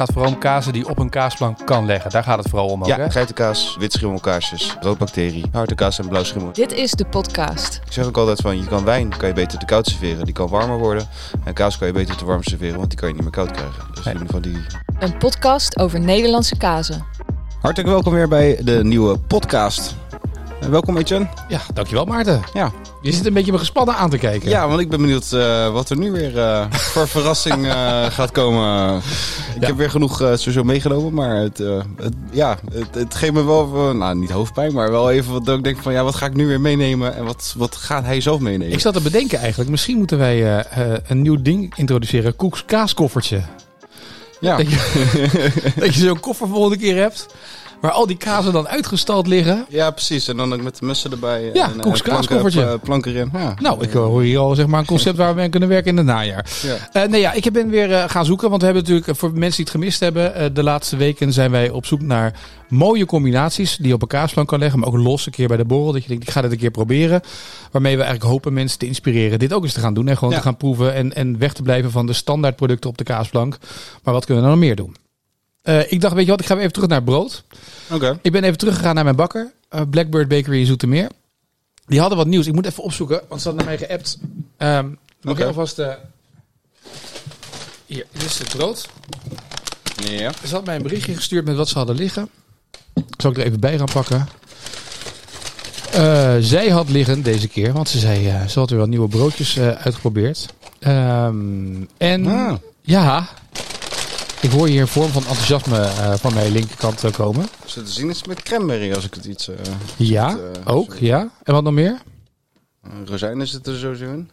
gaat vooral om kazen die op een kaasplank kan leggen. Daar gaat het vooral om ook, Ja, hè? geitenkaas, wit schimmelkaarsjes, roodbacterie, harde kaas en blauw schimmel. Dit is de podcast. Ik zeg ook altijd van, je kan wijn kan je beter te koud serveren, die kan warmer worden. En kaas kan je beter te warm serveren, want die kan je niet meer koud krijgen. Dus Nee. in ieder geval die... Een podcast over Nederlandse kazen. Hartelijk welkom weer bij de nieuwe podcast. En welkom Etienne. Ja, dankjewel Maarten. Ja. Je zit een beetje me gespannen aan te kijken. ja, want ik ben benieuwd eh, wat er nu weer eh, voor verrassing eh, gaat komen. Ik Ja. heb weer genoeg eh, sowieso meegenomen, maar het, eh, het, ja, het, het geeft me wel, nou niet hoofdpijn, maar wel even wat ik denk van ja, wat ga ik nu weer meenemen en wat, wat gaat hij zelf meenemen? Ik zat te bedenken eigenlijk, misschien moeten wij eh, eh, een nieuw ding introduceren. Koeks kaaskoffertje. ja. Dat je, dat je zo'n koffer volgende keer hebt, waar al die kazen dan uitgestald liggen. Ja, precies. En dan ook met de mussen erbij. Ja, en, eh, planken- eh, Planken erin. Ja. Nou, ik hoor hier al zeg maar een concept waar we mee kunnen werken in het najaar. Ja. Eh, nee, ja, ik ben weer eh, gaan zoeken. Want we hebben natuurlijk, eh, voor mensen die het gemist hebben, eh, de laatste weken zijn wij op zoek naar mooie combinaties die je op een kaasplank kan leggen. Maar ook los een keer bij de borrel. Dat je denkt, ik ga dit een keer proberen. Waarmee we eigenlijk hopen mensen te inspireren dit ook eens te gaan doen. En gewoon Ja. te gaan proeven en, en weg te blijven van de standaardproducten op de kaasplank. Maar wat kunnen we nou nog meer doen? Eh, ik dacht, weet je wat, ik ga even terug naar brood. Oké. Ik ben even teruggegaan naar mijn bakker. eh, Blackbird Bakery in Zoetermeer. Die hadden wat nieuws. Ik moet even opzoeken, want ze hadden naar mij geappt. Ehm Mag je alvast... eh, hier, dit is het brood. Ja. Ze had mij een berichtje gestuurd met wat ze hadden liggen. Zal ik er even bij gaan pakken. Eh, zij had liggen deze keer, want ze zei ze had weer wat nieuwe broodjes eh, uitgeprobeerd. Ehm, en Ah. ja, ik hoor hier een vorm van enthousiasme eh, van mijn linkerkant eh, komen. Zo te zien is het met cranberry als ik het iets... eh Ja, Het, ook, zo. ja. En wat nog meer? rozijnen zit er sowieso in.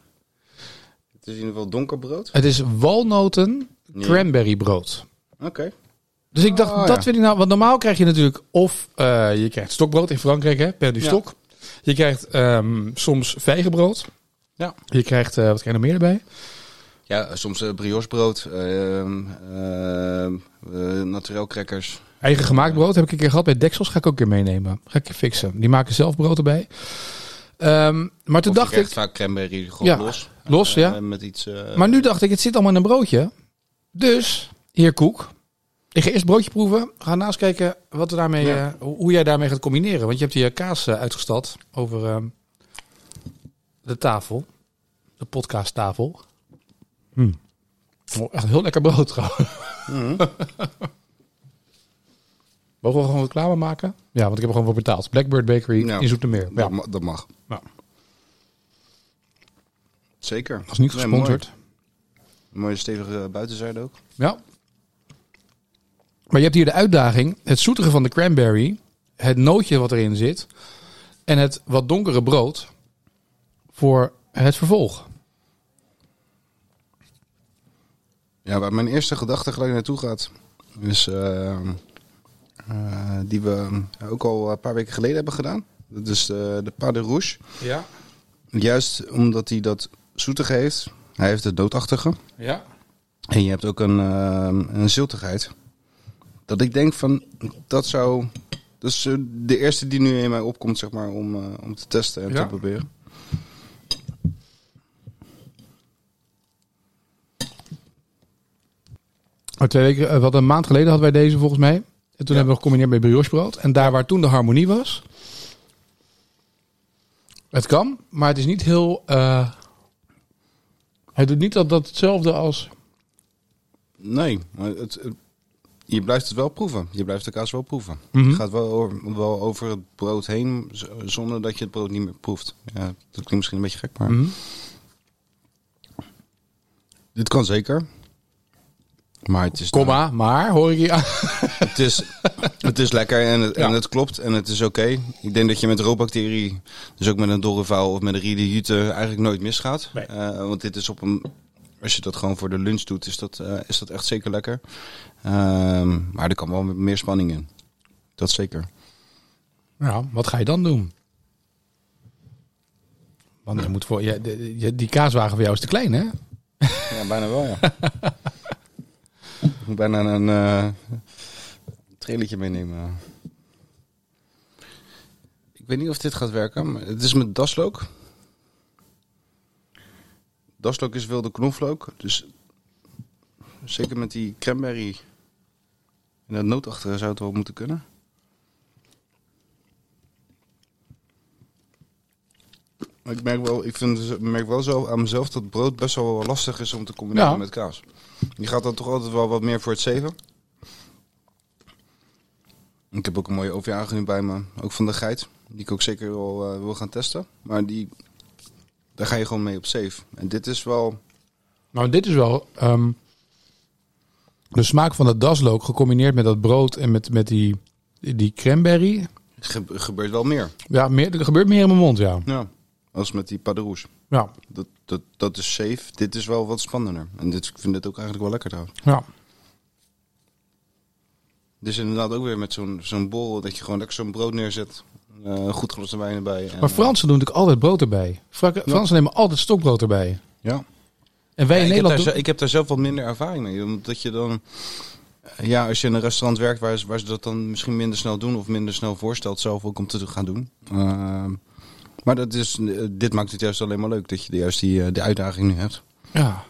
Het is in ieder geval donker brood. Het is walnoten cranberry brood. Oké. Dus ik dacht, Oh, dat ja. wil ik nou. Want normaal krijg je natuurlijk of je krijgt stokbrood in Frankrijk, hè, per du Ja. stok. Je krijgt ehm, soms vijgenbrood. Ja. Je krijgt, wat krijg je nog meer erbij? Ja, soms uh, briochebrood, ehm ehm eh, naturel crackers. Eigen gemaakt brood heb ik een keer gehad bij Dexels. Ga ik ook een keer meenemen. Ga ik je fixen. Die maken zelf brood erbij. Ehm, maar toen dacht ik, vaak cranberry gewoon Ja, los. los, Eh, ja. Met iets... eh, Maar nu dacht ik, het zit allemaal in een broodje. Dus, heer Koek. Ik ga eerst broodje proeven. Ga naast kijken wat we daarmee, Ja. eh, hoe jij daarmee gaat combineren. Want je hebt hier kaas eh, uitgestald over de tafel. De podcasttafel. Hm. Oh, echt heel lekker brood trouwens. mhm. Mogen we gewoon reclame maken? Ja, want ik heb er gewoon voor betaald. Blackbird Bakery Ja. in Zoetermeer. Ja, dat, ma- dat mag. Ja. Zeker. dat is niet Nee, gesponsord. mooi. Mooie stevige buitenzijde ook. Ja. Maar je hebt hier de uitdaging, het zoetige van de cranberry, het nootje wat erin zit en het wat donkere brood voor het vervolg. Ja, waar mijn eerste gedachte gelijk naartoe gaat, is eh, eh, die we ook al een paar weken geleden hebben gedaan. Dat is de, de Pas de Rouge. Ja. Juist omdat hij dat zoetige heeft. Hij heeft het doodachtige. Ja. En je hebt ook een, eh, een ziltigheid. Dat ik denk van, dat zou... Dat is eh, de eerste die nu in mij opkomt, zeg maar, om, eh, om te testen en Ja. te proberen. Maar twee weken, eh, wat een maand geleden hadden wij deze volgens mij. En toen Ja. hebben we gecombineerd met briochebrood. En daar waar toen de harmonie was. Het kan, maar het is niet heel. eh, het doet niet dat, dat hetzelfde als. Nee, maar het, je blijft het wel proeven. Je blijft de kaas wel proeven. Mhm. Het gaat wel over, wel over het brood heen, zonder dat je het brood niet meer proeft. Ja, dat klinkt misschien een beetje gek, maar... Mhm. Dit kan zeker. Maar het is... Komma, maar hoor ik hier. Het is, het is lekker en het, en het klopt en het is oké. Ik denk dat je met roodbacterie, dus ook met een dorrevuil of met een riede jute, eigenlijk nooit misgaat. Nee. Eh, want dit is op een... Als je dat gewoon voor de lunch doet, is dat, eh, is dat echt zeker lekker. Ehm, maar er kan wel meer spanning in. Dat zeker. Ja, wat ga je dan doen? Want je moet voor, ja, je- die kaaswagen voor jou is te klein, hè? Ja, bijna wel, ja. Moet bijna een trailertje meenemen. Ik weet niet of dit gaat werken, maar het is met daslook. Daslook is wilde knoflook, dus zeker met die cranberry In het noodachtige zou het wel moeten kunnen. Ik merk wel, ik vind, merk wel zo aan mezelf dat brood best wel lastig is om te combineren Ja. met kaas. Je gaat dan toch altijd wel wat meer voor het zeven. Ik heb ook een mooie overjager nu bij me, ook van de geit, die ik ook zeker wel eh, wil gaan testen. Maar die, daar ga je gewoon mee op safe. En dit is wel, Nou, dit is wel ehm, de smaak van dat daslook gecombineerd met dat brood en met, met die, die cranberry. ge- gebeurt wel meer. Ja, meer, er gebeurt meer in mijn mond, ja. Ja. Als met die padroes. Ja, Dat, dat, dat is safe. Dit is wel wat spannender. En dit, ik vind dit ook eigenlijk wel lekker trouwens. ja. Dus inderdaad ook weer met zo'n zo'n bol dat je gewoon lekker zo'n brood neerzet. eh, goed glas wijn erbij. En, Maar Fransen doen natuurlijk altijd brood erbij. Fra- Fransen nemen altijd stokbrood erbij. Ja. En wij Ja, in ik, heb daar, Nederland doen... ik heb daar zelf wat minder ervaring mee. Omdat je dan... Ja, als je in een restaurant werkt waar, ze- waar ze dat dan misschien minder snel doen... of minder snel voorstelt zelf ook om te gaan doen. Ehm, maar dat is, eh, dit maakt het juist alleen maar leuk. Dat je de- juist die, eh, die uitdaging nu hebt. Ja.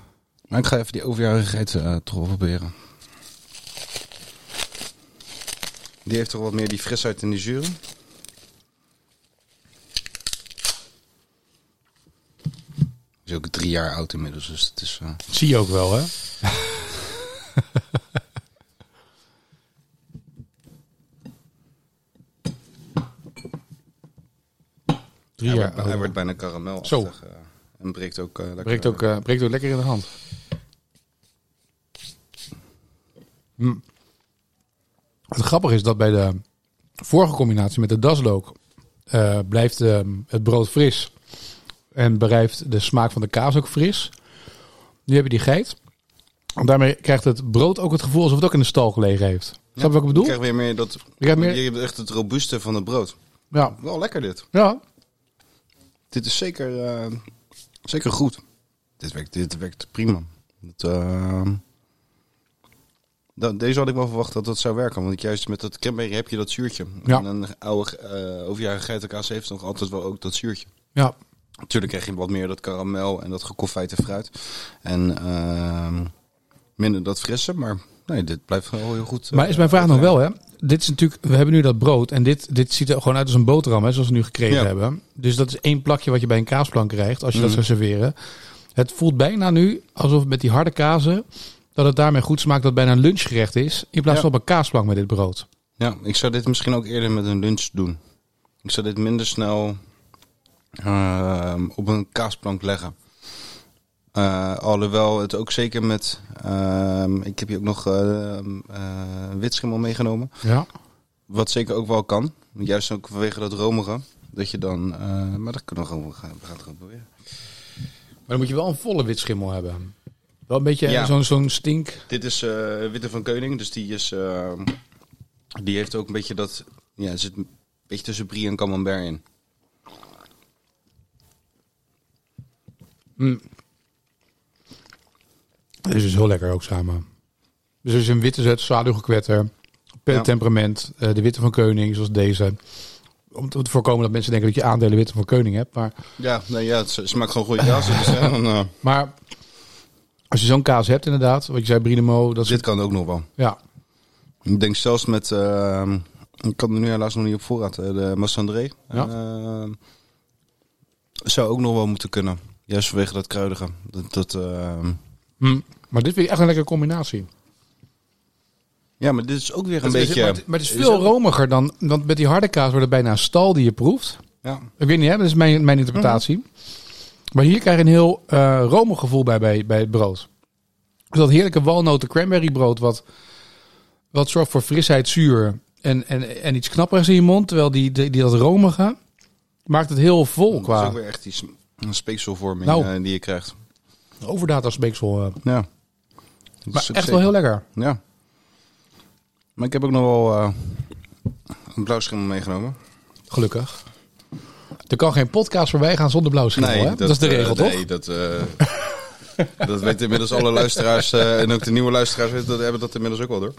Maar ik ga even die overjarigheid eh toch wel proberen. Die heeft toch wat meer die frisheid in die zuren. Is ook drie jaar oud inmiddels, dus het is... Zie je ook wel, hè? Hij, jaar wordt, hij oud. wordt bijna karamel Zo. en breekt ook, eh, lekker. breekt, ook, eh, breekt ook lekker in de hand. Hm. Het grappige is dat bij de vorige combinatie met de daslook eh, blijft ehm, het brood fris en blijft de smaak van de kaas ook fris. Nu heb je die geit. En daarmee krijgt het brood ook het gevoel alsof het ook in de stal gelegen heeft. Snap je wat ik Je bedoel? krijgt weer meer dat... Je meer- Je hebt echt het robuuste van het brood. Ja. Wel lekker dit. ja. Dit is zeker, eh, zeker goed. Dit werkt, dit werkt prima. Dat, eh, dat- deze had ik wel verwacht dat dat zou werken. Want juist met dat cranberry heb je dat zuurtje. Ja. En een oude uh, overjarige geitenkaas heeft nog altijd wel ook dat zuurtje. Ja. Natuurlijk krijg je wat meer dat karamel en dat gekoffijte fruit. En minder dat frisse. Maar nee, dit blijft wel heel goed. Maar is mijn vraag nog wel, hè? Dit is natuurlijk, we hebben nu dat brood en dit, dit ziet er gewoon uit als een boterham, hè, zoals we nu gekregen Ja. hebben. Dus dat is één plakje wat je bij een kaasplank krijgt als je dat Mhm. zou serveren. Het voelt bijna nu alsof met die harde kazen, dat het daarmee goed smaakt dat het bijna een lunchgerecht is, in plaats Ja. van op een kaasplank met dit brood. Ja, ik zou dit misschien ook eerder met een lunch doen. Ik zou dit minder snel ehm, op een kaasplank leggen. Eh, alhoewel het ook zeker met... ehm, ik heb hier ook nog ehm eh, witschimmel meegenomen. Ja. Wat zeker ook wel kan. Juist ook vanwege dat romige. Dat je dan... eh, maar dat kunnen we gewoon... Gaan, we gaan het gewoon proberen. Maar dan moet je wel een volle witschimmel hebben. Wel een beetje Ja. zo'n zo'n stink. Dit is eh, Witte van Keuning. Dus die is... ehm, die heeft ook een beetje dat... Ja, zit een beetje tussen brie en camembert in. Is dus heel lekker ook samen. Dus er is een witte zet, zwaluwgekwetter, per Ja. temperament, eh, de witte van Keuning, zoals deze. Om te voorkomen dat mensen denken dat je aandelen witte van Keuning hebt. Maar, Ja, nee, ja het smaakt gewoon goede kaas. Dus, dan, eh, maar als je zo'n kaas hebt inderdaad, wat je zei, Brinemo, dat is... dit kan ook nog wel. Ja, Ik denk zelfs met... eh, ik kan er nu helaas nog niet op voorraad. eh, de Massandré. Ja. Eh, zou ook nog wel moeten kunnen. Juist vanwege dat kruidige. Dat, dat, eh, Hm. Maar dit vind ik echt een lekkere combinatie. ja, maar dit is ook weer een is- beetje... maar, het, maar het is veel romiger dan... Want met die harde kaas wordt het bijna een stal die je proeft. Ja. Ik weet niet, hè? dat is mijn, mijn interpretatie. Maar hier krijg je een heel eh romig gevoel bij, bij, bij het brood. Dus dat heerlijke walnoten cranberry brood, wat, wat zorgt voor frisheid, zuur en, en, en iets knapperigs in je mond. Terwijl die, die, die dat romige maakt het heel vol Dat is qua ook weer echt die speekselvorming Nou. eh, die je krijgt. overdata speeksel. eh. Ja. Dat Maar echt zeker- wel heel lekker. Ja. Maar ik heb ook nog wel eh, een blauwschimmel meegenomen. Gelukkig. Er kan geen podcast voorbij gaan zonder blauwschimmel, hè? Dat, is de eh, regel, toch? Nee, dat, eh, dat weten inmiddels alle luisteraars. en ook de nieuwe luisteraars weten dat, hebben dat inmiddels ook wel door.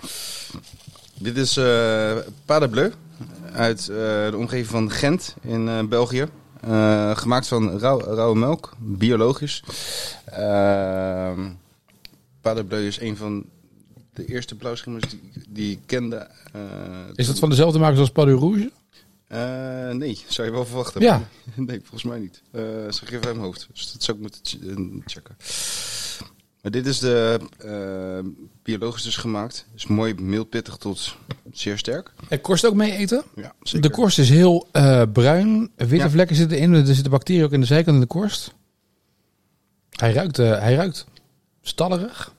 Dit is eh Pas de Bleu uit de omgeving van Gent in België. Gemaakt van rauw, rauwe melk, biologisch. Ehm Bleu is een van, de eerste blauwschimmels die, die ik kende. eh, Is dat van dezelfde makers als Padu Rouge? Eh, nee, zou je wel verwachten. Ja. nee, volgens mij niet. Eh ze geven mijn hoofd. Dus dat zou ik moeten ch- checken. Maar dit is de biologisch dus gemaakt. Is mooi mildpittig tot zeer sterk. En korst ook mee eten? Ja, De korst is heel bruin. Witte Ja. vlekken zitten in. Er zitten bacteriën ook in de zijkant in de korst. Hij ruikt, eh, hij ruikt stallerig.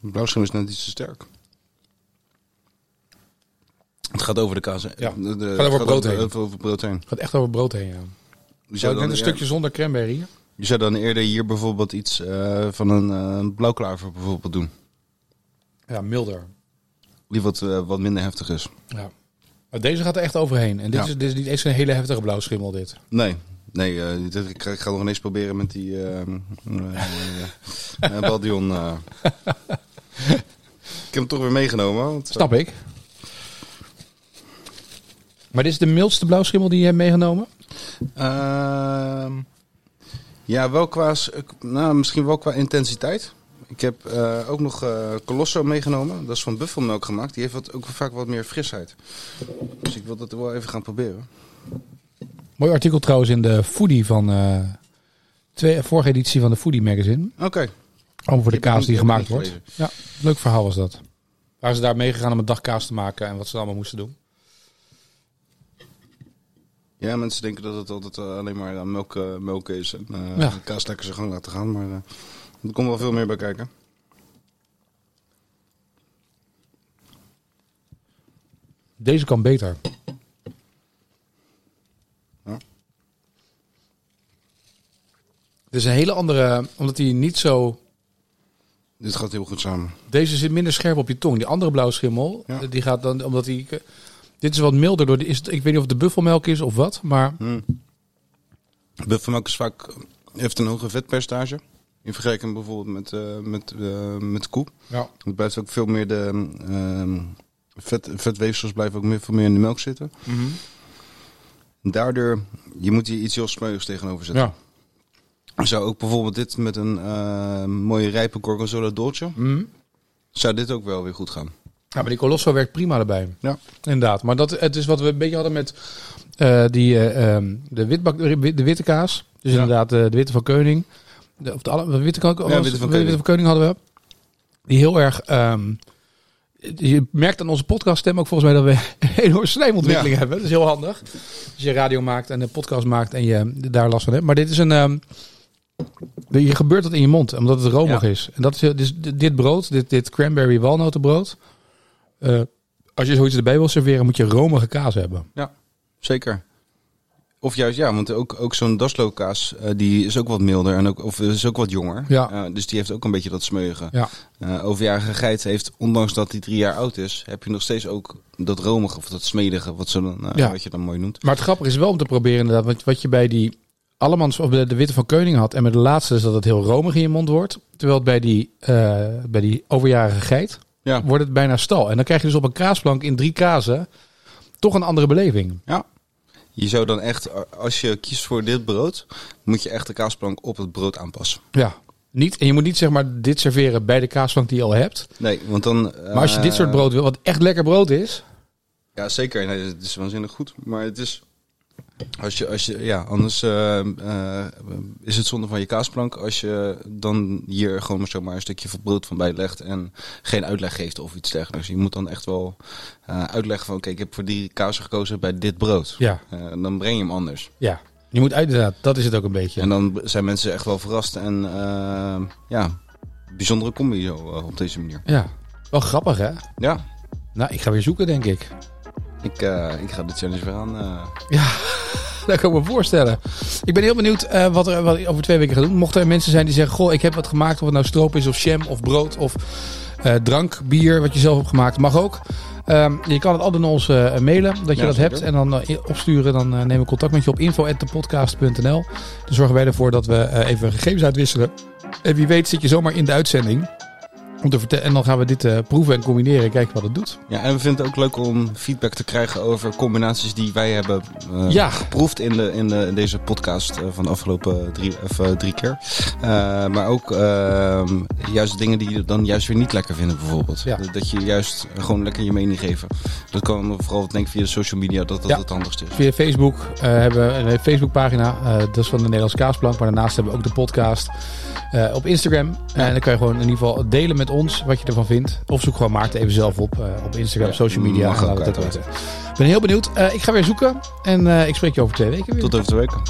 Blauwschimmel is net iets te sterk. Het gaat over de kaas. Ja, De, de- gaat over het brood heen. over, over brood heen. Gaat echt over brood heen, ja. Je Zo, zou, net dan, een stukje zonder cranberry. je zou dan eerder hier bijvoorbeeld iets eh, van een eh blauwklaver bijvoorbeeld doen. Ja, milder. Die wat, eh, wat minder heftig is. Ja. Maar deze gaat er echt overheen. En dit, Ja. is, dit is niet eens een hele heftige blauwschimmel, dit. Nee, nee dit- ik, ga- ik ga nog ineens proberen met die eh, Baldion. ik heb hem toch weer meegenomen. Want, Snap ik. Maar dit is de mildste blauwschimmel die je hebt meegenomen? Ehm, ja, wel qua, nou, misschien wel qua intensiteit. Ik heb eh, ook nog eh Colosso meegenomen. Dat is van buffelmelk gemaakt. Die heeft wat, ook vaak wat meer frisheid. Dus ik wil dat wel even gaan proberen. Mooi artikel trouwens in de Foodie van... eh twee, vorige editie van de Foodie magazine. Oké. De Ik heb kaas die gemaakt wordt. Ja, leuk verhaal was dat. Waren ze daar meegegaan om een dag kaas te maken en wat ze allemaal moesten doen. Ja, mensen denken dat het altijd eh, alleen maar eh, melk, eh, melk is. En Ja. de kaas lekker zijn gang laten gaan. Maar er komt wel veel meer bij kijken. Deze kan beter. Ja. Het is een hele andere, omdat hij niet zo... Dit gaat heel goed samen. Deze zit minder scherp op je tong. Die andere blauwschimmel, Ja. die gaat dan, omdat die... Dit is wat milder door de, is het, ik weet niet of het de buffelmelk is of wat, maar Hmm. Buffelmelk is vaak, heeft een hoge vetpercentage. In vergelijking bijvoorbeeld met, eh, met, eh, met koe. ja. Het blijft ook veel meer de ehm, vet, vetweefsels blijven ook meer, veel meer in de melk zitten. Daardoor, je moet hier iets heel smeuigs tegenover zetten. ja. Zou ook bijvoorbeeld dit met een eh, mooie rijpe gorgonzola dolce, Mhm. zou dit ook wel weer goed gaan. Ja, maar die Colosso werkt prima erbij. Ja. Inderdaad. Maar dat, het is wat we een beetje hadden met eh, die, eh, ehm, de, witbak, de witte kaas. Dus Ja. inderdaad de witte van Keuning. De, of de, alle, de witte, kan- Ja, witte van Keuning. Keuning hadden we. Die heel erg... ehm, je merkt aan onze podcaststem ook volgens mij dat we een enorme slijmontwikkeling Ja. hebben. Dat is heel handig. Als je radio maakt en een podcast maakt en je daar last van hebt. Maar dit is een... ehm, je gebeurt dat in je mond, omdat het romig Ja. is. En dat is heel- dus dit brood, dit, dit cranberry walnotenbrood. eh, als je zoiets erbij wil serveren, moet je romige kaas hebben. Zeker. Of juist, ja, want ook, ook zo'n Daslo kaas, eh, die is ook wat milder en ook, of is ook wat jonger. Ja. Eh, dus die heeft ook een beetje dat smeuige. Ja. Eh, overjarige geit heeft, ondanks dat hij drie jaar oud is, heb je nog steeds ook dat romige of dat smedige, wat, zo dan, eh, Ja. wat je dan mooi noemt. Maar het grappige is wel om te proberen inderdaad, wat, wat je bij die Allemans of de Witte van Keuning had. En met de laatste is dat het heel romig in je mond wordt. Terwijl het bij die, eh, bij die overjarige geit Ja. wordt het bijna stal. En dan krijg je dus op een kaasplank in drie kazen toch een andere beleving. Ja. Je zou dan echt, eh, als je kiest voor dit brood, moet je echt de kaasplank op het brood aanpassen. Ja. Niet, en je moet niet zeg maar dit serveren bij de kaasplank die je al hebt. Nee, want dan... Maar als je dit eh, soort brood wil, wat echt lekker brood is. Ja, zeker. Nee, het is waanzinnig goed. Maar het is... Als je, als je, ja, anders eh, eh, is het zonde van je kaasplank als je dan hier gewoon maar zomaar een stukje van brood van bij legt en geen uitleg geeft of iets dergelijks. Je moet dan echt wel eh, uitleggen van oké, ik heb voor die kaas gekozen bij dit brood. Ja. En dan breng je hem anders. Ja. Je moet uit, inderdaad, dat is het ook een beetje. En dan zijn mensen echt wel verrast en ja, bijzondere combi zo op deze manier. Ja. Wel grappig hè? Ja, Nou, ik ga weer zoeken denk ik. Ik, eh, ik ga de challenge weer aan. eh. Ja, dat kan ik me voorstellen. Ik ben heel benieuwd eh, wat er wat over twee weken ga doen. Mochten er mensen zijn die zeggen: Goh, ik heb wat gemaakt. Of het nou stroop is, of jam, of brood, of drank, bier, wat je zelf hebt gemaakt. Mag ook. Ehm, je kan het altijd naar ons mailen dat je Ja, dat zeker. hebt. En dan opsturen. Dan nemen we contact met je op info.depodcast.nl. Dan zorgen wij ervoor dat we even gegevens uitwisselen. En wie weet zit je zomaar in de uitzending. Om te vertellen, en dan gaan we dit eh, proeven en combineren. Kijken wat het doet. Ja, en we vinden het ook leuk om feedback te krijgen over combinaties die wij hebben eh, Ja. geproefd in, de, in, de, in deze podcast eh, van de afgelopen drie, of, drie keer. Maar ook ehm, juist dingen die je dan juist weer niet lekker vinden bijvoorbeeld. Ja. Dat- je juist gewoon lekker je mening geven. Dat kan vooral denk ik via de social media dat dat Ja. het handigste is. Via Facebook hebben we een Facebookpagina. dat is van de Nederlandse Kaasplank. Maar daarnaast hebben we ook de podcast op Instagram. En dan kan je gewoon in ieder geval delen met ons wat je ervan vindt. Of zoek gewoon Maarten even zelf op eh, op Instagram, Ja, social media. mag ook weten. Ben heel benieuwd. Eh, ik ga weer zoeken. En eh, ik spreek je over twee weken weer. Tot over twee weken.